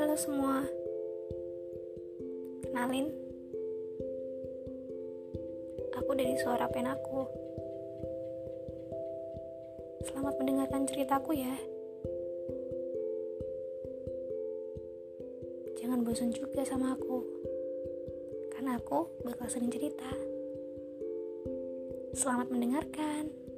Halo semua, kenalin, aku dari suara penaku. Selamat mendengarkan ceritaku ya. Jangan bosan juga sama aku, karena aku bakal sering cerita. Selamat mendengarkan.